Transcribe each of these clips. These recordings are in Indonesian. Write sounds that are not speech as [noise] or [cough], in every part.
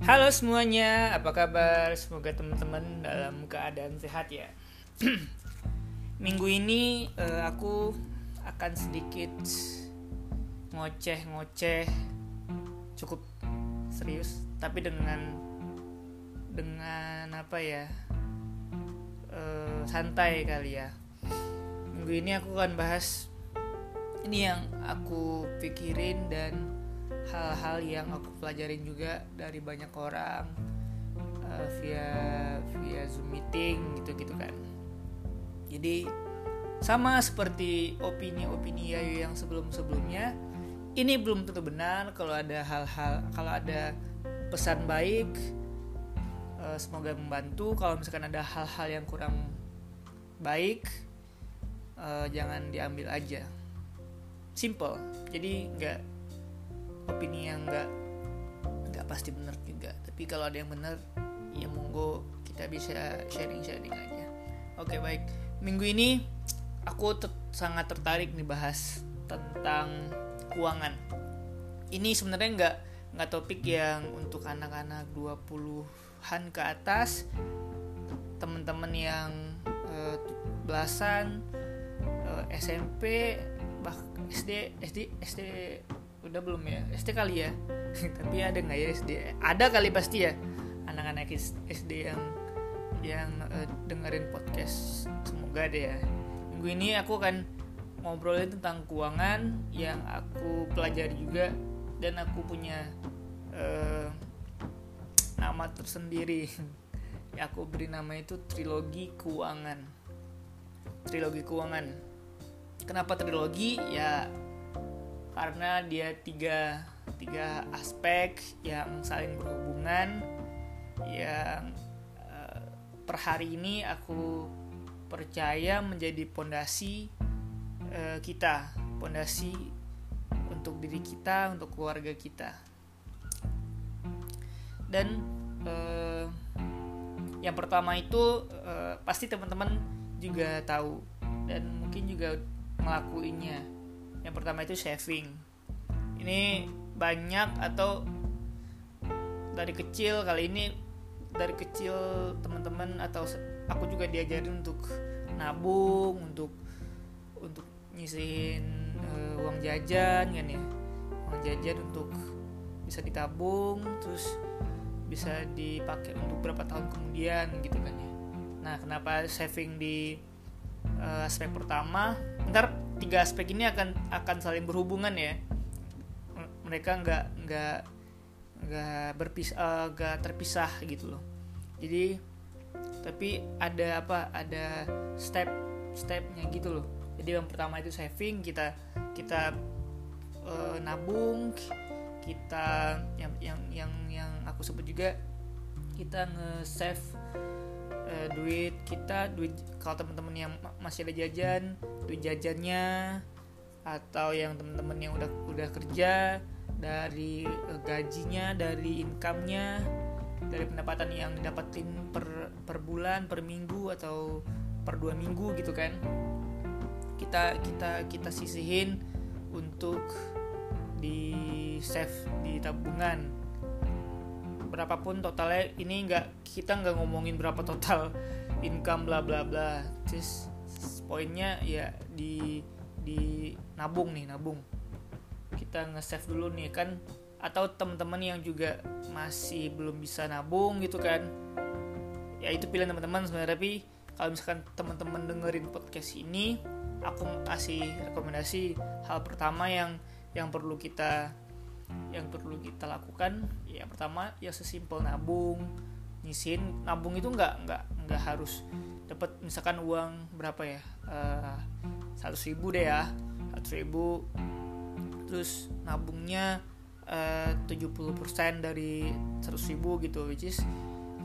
Halo semuanya, apa kabar? Semoga teman-teman dalam keadaan sehat ya. [clears throat] Minggu ini uh, aku akan sedikit ngoceh-ngoceh cukup serius, tapi dengan dengan apa ya? Uh, santai kali ya. Minggu ini aku akan bahas ini yang aku pikirin dan hal-hal yang aku pelajarin juga dari banyak orang uh, via via zoom meeting gitu gitu kan. Jadi sama seperti opini-opini Yayu yang sebelum-sebelumnya ini belum tentu benar kalau ada hal-hal kalau ada pesan baik uh, semoga membantu. Kalau misalkan ada hal-hal yang kurang baik uh, jangan diambil aja. Simple. Jadi nggak opini yang nggak nggak pasti benar juga. Tapi kalau ada yang benar ya monggo kita bisa sharing sharing aja. Oke baik. Minggu ini aku ter sangat tertarik nih bahas tentang keuangan. Ini sebenarnya nggak nggak topik yang untuk anak-anak 20-an ke atas teman-teman yang uh, belasan eh, SMP bah SD SD SD udah belum ya? SD kali ya? [laughs] Tapi ada nggak ya SD ada kali pasti ya anak-anak SD yang yang uh, dengerin podcast. Semoga deh ya. Minggu ini aku akan ngobrolin tentang keuangan yang aku pelajari juga dan aku punya uh, nama tersendiri. [laughs] Aku beri nama itu trilogi keuangan. Trilogi keuangan. Kenapa trilogi? Ya karena dia tiga tiga aspek yang saling berhubungan yang uh, per hari ini aku percaya menjadi pondasi uh, kita. Pondasi untuk diri kita untuk keluarga kita. Dan uh, yang pertama itu uh, pasti teman-teman juga tahu dan mungkin juga ngelakuinnya yang pertama itu saving ini banyak atau dari kecil kali ini dari kecil teman-teman atau aku juga diajarin untuk nabung untuk untuk nyisihin uh, uang jajan kan ya. Uang jajan untuk bisa ditabung terus bisa dipakai untuk berapa tahun kemudian gitu kan ya. Nah kenapa saving di uh, aspek pertama ntar tiga aspek ini akan akan saling berhubungan ya. Mereka nggak nggak nggak berpisah uh, nggak terpisah gitu loh. Jadi tapi ada apa ada step stepnya gitu loh. Jadi yang pertama itu saving kita kita uh, nabung kita yang yang yang yang aku sebut juga kita nge-save uh, duit kita duit kalau teman-teman yang masih ada jajan duit jajannya atau yang teman-teman yang udah udah kerja dari uh, gajinya dari income-nya dari pendapatan yang didapatin per per bulan per minggu atau per dua minggu gitu kan. Kita kita kita sisihin untuk di save di tabungan berapapun totalnya ini nggak kita nggak ngomongin berapa total income bla bla bla. Terus poinnya ya di di nabung nih nabung. Kita nge-save dulu nih kan. Atau teman-teman yang juga masih belum bisa nabung gitu kan. Ya itu pilihan teman-teman sebenarnya. Tapi kalau misalkan teman-teman dengerin podcast ini aku kasih rekomendasi hal pertama yang yang perlu kita yang perlu kita lakukan ya pertama ya sesimpel nabung nyisin nabung itu nggak nggak nggak harus dapat misalkan uang berapa ya eh, seratus ribu deh ya seratus ribu. Terus nabungnya eh, tujuh puluh persen dari seratus ribu gitu which is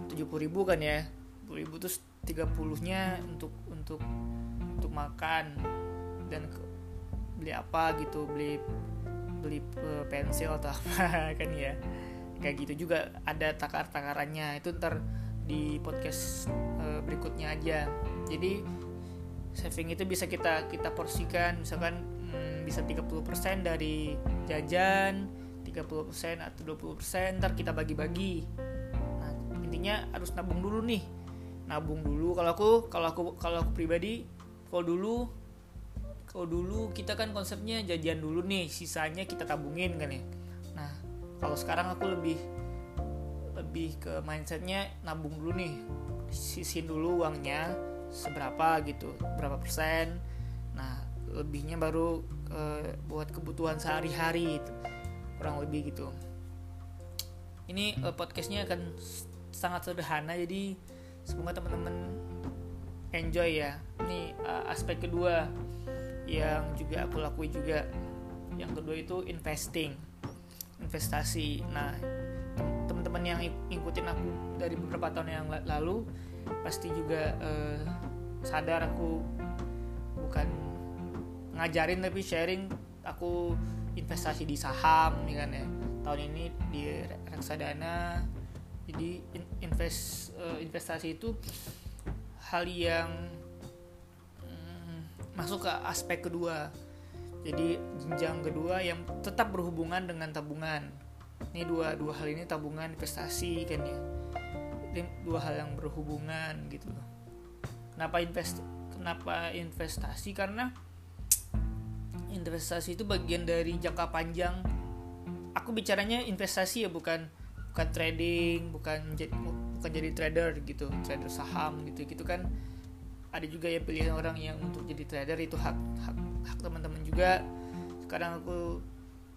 tujuh puluh ribu kan ya. Puluh ribu terus tiga puluhnya untuk untuk untuk makan dan beli apa gitu beli beli uh, pensil atau apa [laughs] kan ya. Kayak gitu juga ada takar-takarannya. Itu ntar di podcast uh, berikutnya aja. Jadi saving itu bisa kita kita porsikan. Misalkan hmm, bisa 30% dari jajan 30% 30% atau 20% ntar kita bagi-bagi. Nah intinya harus nabung dulu nih. Nabung dulu. Kalau aku kalau aku kalau aku pribadi kalau dulu kalau dulu kita kan konsepnya jajan dulu nih sisanya kita tabungin kan ya. Nah kalau sekarang aku lebih lebih ke mindsetnya nabung dulu nih. Sisin dulu uangnya seberapa gitu berapa persen. Nah lebihnya baru uh, buat kebutuhan sehari-hari gitu. kurang lebih gitu. Ini uh, podcastnya akan sangat sederhana jadi semoga teman-teman enjoy ya. Ini uh, aspek kedua yang juga aku lakui juga. Yang kedua itu investing. Investasi. Nah teman-teman yang ngikutin aku dari beberapa tahun yang lalu pasti juga uh, sadar aku bukan ngajarin tapi sharing aku investasi di saham ya kan ya. Tahun ini di reksadana. Jadi invest uh, investasi itu hal yang masuk ke aspek kedua. Jadi jenjang kedua yang tetap berhubungan dengan tabungan. Ini dua dua hal ini tabungan investasi kan ya? Ini dua hal yang berhubungan gitu kenapa invest kenapa investasi? Karena investasi itu bagian dari jangka panjang. Aku bicaranya investasi ya bukan bukan trading bukan bukan jadi trader gitu trader saham gitu gitu kan ada juga ya pilihan orang yang untuk jadi trader itu hak hak hak teman-teman juga. Sekarang aku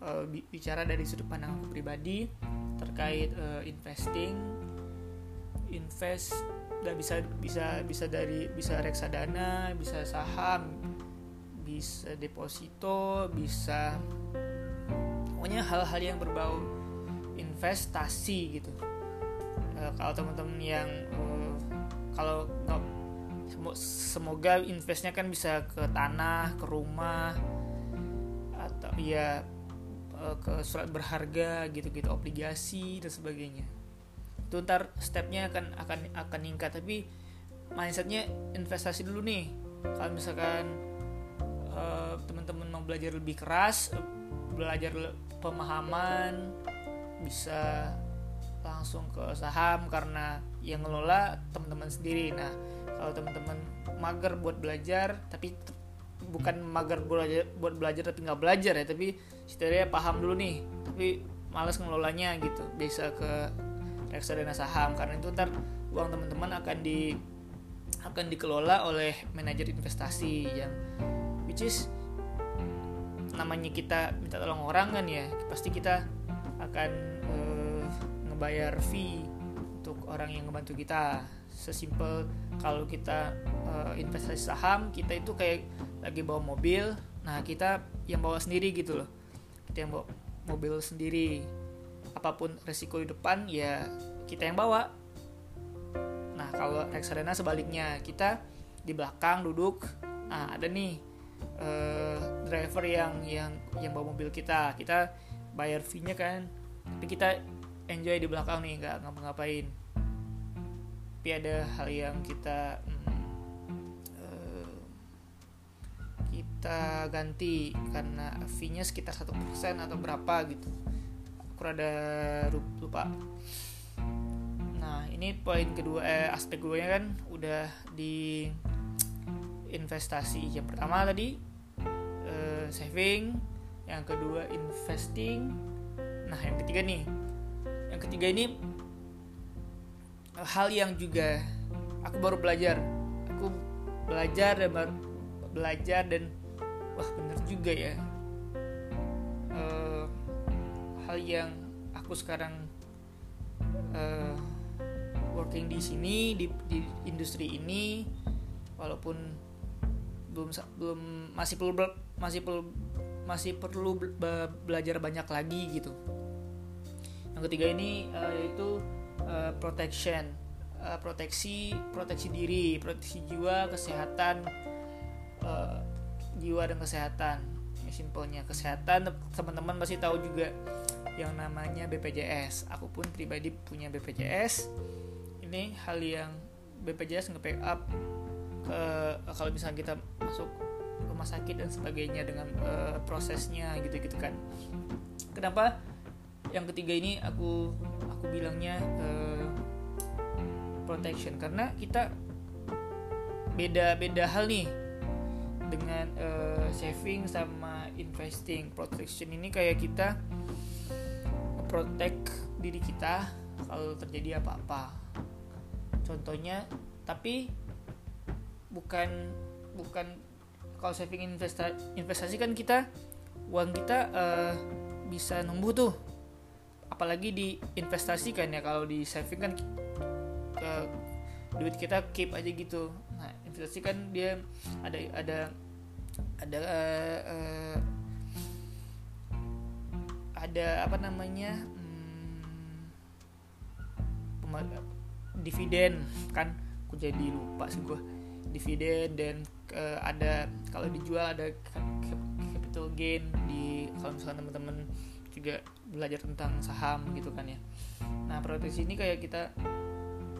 uh, bicara dari sudut pandang aku pribadi terkait uh, investing. Invest udah bisa bisa bisa dari bisa reksadana bisa saham bisa deposito bisa pokoknya hal-hal yang berbau investasi gitu. Uh, kalau teman-teman yang uh, kalau semoga investnya kan bisa ke tanah ke rumah atau ya ke surat berharga gitu-gitu obligasi dan sebagainya. Itu ntar stepnya akan akan akan meningkat tapi mindsetnya investasi dulu nih. Kalau misalkan uh, teman-teman mau belajar lebih keras belajar pemahaman bisa langsung ke saham karena yang ngelola teman-teman sendiri. Nah kalau teman-teman mager buat belajar tapi bukan mager belajar buat belajar tapi nggak belajar ya tapi setidaknya paham dulu nih tapi males ngelolanya gitu. Bisa ke reksadana saham karena itu ntar uang teman-teman akan di akan dikelola oleh manajer investasi yang which is namanya kita minta tolong orang kan ya pasti kita akan uh, ngebayar fee untuk orang yang ngebantu kita sesimpel kalau kita uh, investasi saham kita itu kayak lagi bawa mobil nah kita yang bawa sendiri gitu loh. Kita yang bawa mobil sendiri. Apa pun resiko di depan ya kita yang bawa. Nah kalau reksadana sebaliknya kita di belakang duduk nah ada nih uh, driver yang yang yang bawa mobil kita. Kita bayar fee-nya kan tapi kita enjoy di belakang nih nggak ngapa-ngapain tapi ada hal yang kita hmm, uh, kita ganti karena fee-nya sekitar satu persen atau berapa gitu. Aku rada lupa. Nah ini poin kedua eh, aspek keduanya kan udah di investasi. Yang pertama tadi uh, saving. Yang kedua investing. Nah yang ketiga nih. Yang ketiga ini hal yang juga aku baru belajar. Aku belajar dan baru belajar dan wah bener juga ya. Uh, hal yang aku sekarang uh, working di sini di, di industri ini walaupun belum belum masih perlu masih perlu masih perlu belajar banyak lagi gitu. Yang ketiga ini uh, yaitu uh, protection uh, proteksi proteksi diri proteksi jiwa kesehatan uh, jiwa dan kesehatan. Ya simpelnya kesehatan teman-teman pasti tahu juga yang namanya BPJS aku pun pribadi punya BPJS ini hal yang BPJS nge-backup uh, kalau misalnya kita masuk rumah sakit dan sebagainya dengan uh, prosesnya gitu-gitu kan. Kenapa? Yang ketiga ini aku aku bilangnya uh, protection. Karena kita beda beda hal nih dengan uh, saving sama investing. Protection ini kayak kita protect diri kita kalau terjadi apa-apa. Contohnya tapi bukan bukan kalau saving investasi, investasi kan kita uang kita uh, bisa numbuh tuh apalagi diinvestasikan ya kalau di saving kan uh, duit kita keep aja gitu. Nah investasi kan dia ada ada ada uh, uh, ada apa namanya hmm, dividen kan aku jadi lupa sih gue dividen dan uh, ada kalau dijual ada capital gain di kalau misalnya teman-teman juga belajar tentang saham gitu kan ya. Nah proteksi ini kayak kita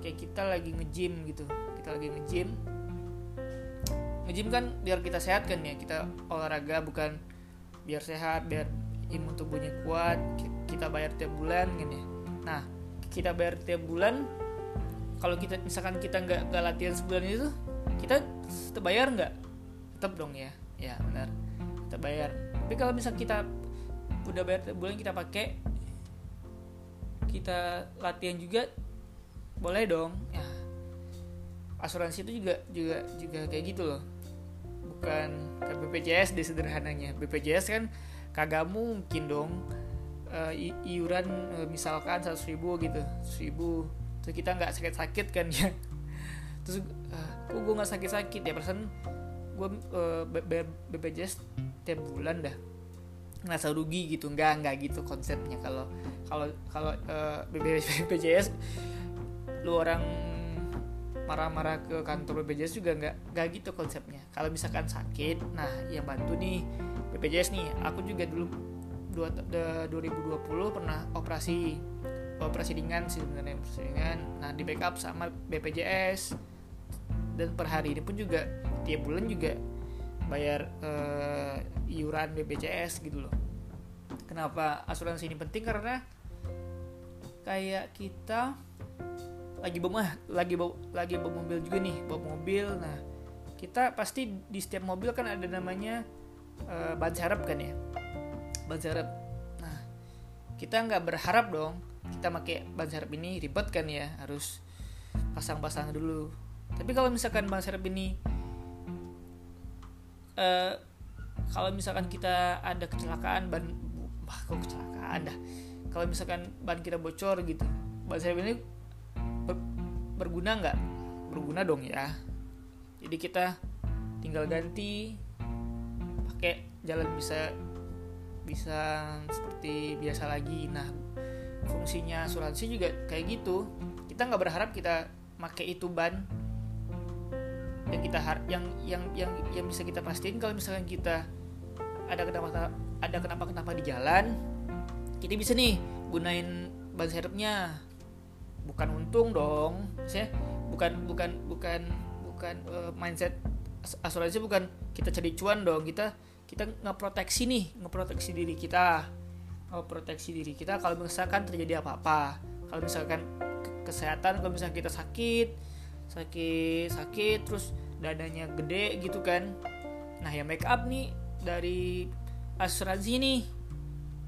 kayak kita lagi nge-gym gitu. Kita lagi nge-gym. Nge-gym kan biar kita sehat kan ya. Kita olahraga bukan biar sehat biar imun tubuhnya kuat kita bayar tiap bulan kan ya. Nah kita bayar tiap bulan kalau kita misalkan kita nggak nggak latihan sebulan itu kita bayar nggak? Tetap dong ya. Ya benar. Kita bayar. Tapi kalau misal kita udah bayar tiap bulan kita pakai. Kita latihan juga boleh dong. Ya. Asuransi itu juga juga juga kayak gitu loh. Bukan BPJS deh sederhananya. BPJS kan kagak mungkin dong uh, iuran uh, misalkan seratus ribu gitu ribu. Terus kita nggak sakit-sakit kan ya. [laughs] Terus uh, kok gue nggak sakit-sakit ya? Persen gue uh, BPJS tiap bulan dah ngerasa rugi gitu. Nggak nggak gitu konsepnya. Kalau kalau kalau uh, BPJS [laughs] lu orang marah-marah ke kantor BPJS juga nggak nggak gitu konsepnya. Kalau misalkan sakit nah yang bantu nih BPJS nih. Aku juga dulu 2020 pernah operasi operasi ringan sih sebenarnya operasi ringan. Nah di backup sama BPJS dan per hari ini pun juga tiap bulan juga bayar uh, iuran BPJS gitu loh. Kenapa asuransi ini penting? Karena kayak kita lagi bawa lagi bawa lagi bawa mobil juga nih bawa mobil. Nah kita pasti di setiap mobil kan ada namanya uh, ban serep kan ya? Ban serep nah kita nggak berharap dong kita pakai ban serep ini ribet kan ya? Harus pasang-pasang dulu. Tapi kalau misalkan ban serep ini uh, kalau misalkan kita ada kecelakaan ban wah kok kecelakaan dah. Kalau misalkan ban kita bocor gitu ban serep ini berguna nggak? Berguna dong ya. Jadi kita tinggal ganti pakai jalan bisa bisa seperti biasa lagi. Nah fungsinya asuransi juga kayak gitu. Kita nggak berharap kita pakai itu ban yang kita yang yang yang yang bisa kita pastiin kalau misalkan kita ada kenapa ada kenapa kenapa di jalan kita bisa nih gunain ban serepnya. Bukan untung dong saya bukan bukan bukan bukan uh, mindset asuransi bukan kita cari cuan dong kita kita ngeproteksi nih ngeproteksi diri kita. Ngeproteksi diri kita kalau misalkan terjadi apa-apa. Kalau misalkan kesehatan kalau misalkan kita sakit sakit sakit terus dadanya gede gitu kan. Nah ya make up nih dari asuransi nih.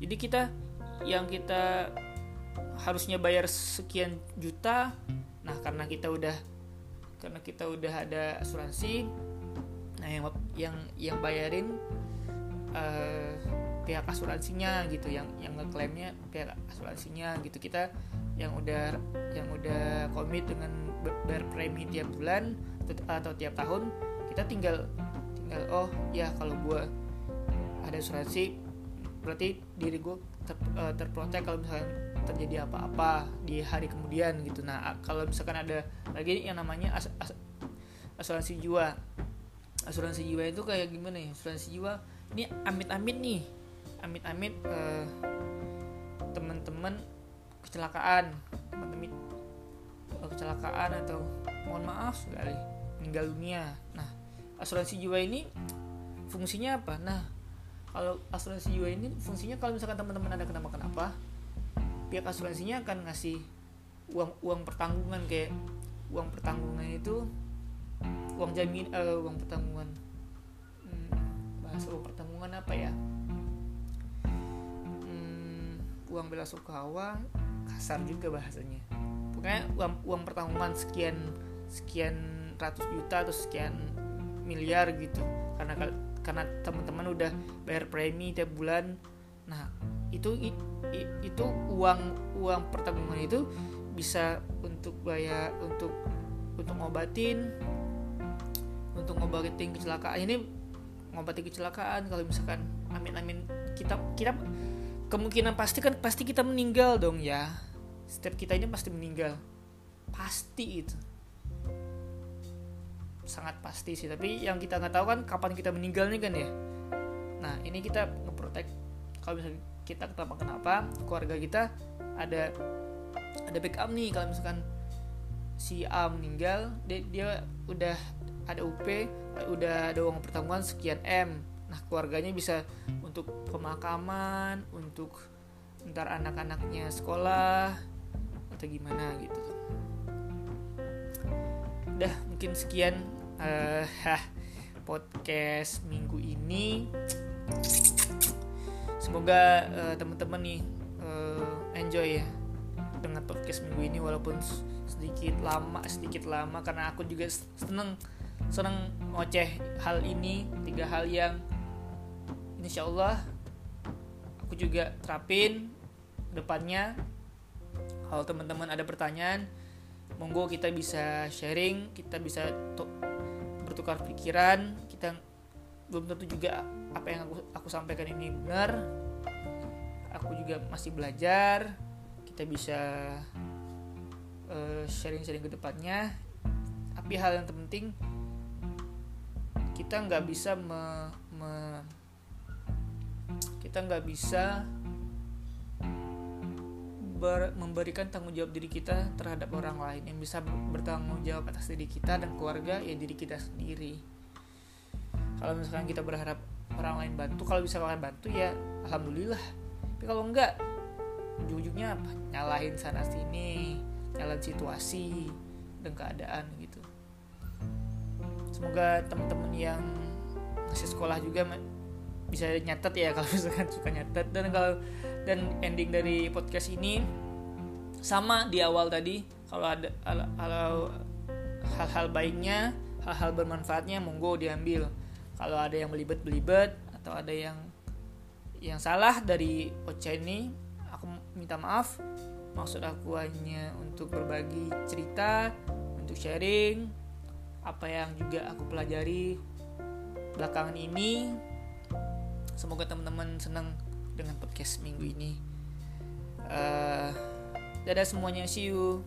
Jadi kita yang kita harusnya bayar sekian juta nah karena kita udah karena kita udah ada asuransi nah yang yang yang bayarin uh, pihak asuransinya gitu yang yang ngeklaimnya pihak asuransinya gitu. Kita yang udah yang udah komit dengan bayar premi tiap bulan atau, atau tiap tahun kita tinggal tinggal oh ya kalau gue ada asuransi berarti diri gue ter, uh, terprotek kalau misalnya terjadi apa-apa di hari kemudian gitu. Nah kalau misalkan ada lagi yang namanya as, as, asuransi jiwa. Asuransi jiwa itu kayak gimana ya? Asuransi jiwa ini amit-amit nih amit-amit uh, teman-teman kecelakaan. Teman-teman uh, kecelakaan atau mohon maaf sekali meninggal dunia. Nah asuransi jiwa ini fungsinya apa? Nah kalau asuransi jiwa ini fungsinya kalau misalkan teman-teman ada kenapa-kenapa pihak asuransinya akan ngasih uang uang pertanggungan kayak uang pertanggungan itu uang jamin uh, uang pertanggungan hmm, bahasa uang pertanggungan apa ya uang bela sungkawa kasar juga bahasanya. Pokoknya uang uang pertanggungan sekian sekian ratus juta atau sekian miliar gitu. Karena karena teman-teman udah bayar premi tiap bulan. Nah itu itu uang uang pertanggungan itu bisa untuk bayar untuk untuk ngobatin untuk ngobatin kecelakaan. Ini ngobatin kecelakaan kalau misalkan amin amin kita kita kemungkinan pasti kan pasti kita meninggal dong ya. Setiap kita ini pasti meninggal. Pasti itu. Sangat pasti sih tapi yang kita nggak tahu kan kapan kita meninggalnya kan ya. Nah ini kita ngeprotek kalau misalnya kita kenapa kenapa keluarga kita ada ada backup nih. Kalau misalkan si A meninggal dia, dia udah ada UP udah ada uang pertanggungan sekian M nah keluarganya bisa untuk pemakaman untuk ntar anak-anaknya sekolah atau gimana gitu. Udah mungkin sekian uh, podcast minggu ini. Semoga uh, teman-teman nih uh, enjoy ya dengan podcast minggu ini walaupun sedikit lama sedikit lama karena aku juga seneng seneng ngoceh hal ini tiga hal yang insya Allah aku juga terapin depannya. Kalau teman-teman ada pertanyaan monggo kita bisa sharing kita bisa bertukar pikiran. Kita belum tentu juga apa yang aku aku sampaikan ini benar. Aku juga masih belajar kita bisa uh, sharing-sharing ke depannya. Tapi hal yang terpenting kita nggak bisa me, me, kita nggak bisa ber, memberikan tanggung jawab diri kita terhadap orang lain. Yang bisa bertanggung jawab atas diri kita dan keluarga ya diri kita sendiri. Kalau misalkan kita berharap orang lain bantu kalau bisa kalian bantu ya alhamdulillah. Tapi kalau enggak ujung-ujungnya apa? Nyalahin sana sini nyalahin situasi dan keadaan gitu. Semoga teman-teman yang masih sekolah juga bisa nyatet ya [laughs] kalau misalkan suka nyatet. Dan kalau dan ending dari podcast ini sama di awal tadi kalau ada kalau hal-hal baiknya hal-hal bermanfaatnya monggo diambil. Kalau ada yang belibet-belibet atau ada yang yang salah dari Ocha ini aku minta maaf. Maksud aku hanya untuk berbagi cerita untuk sharing apa yang juga aku pelajari belakangan ini semoga teman-teman senang dengan podcast minggu ini. Uh, dadah semuanya see you.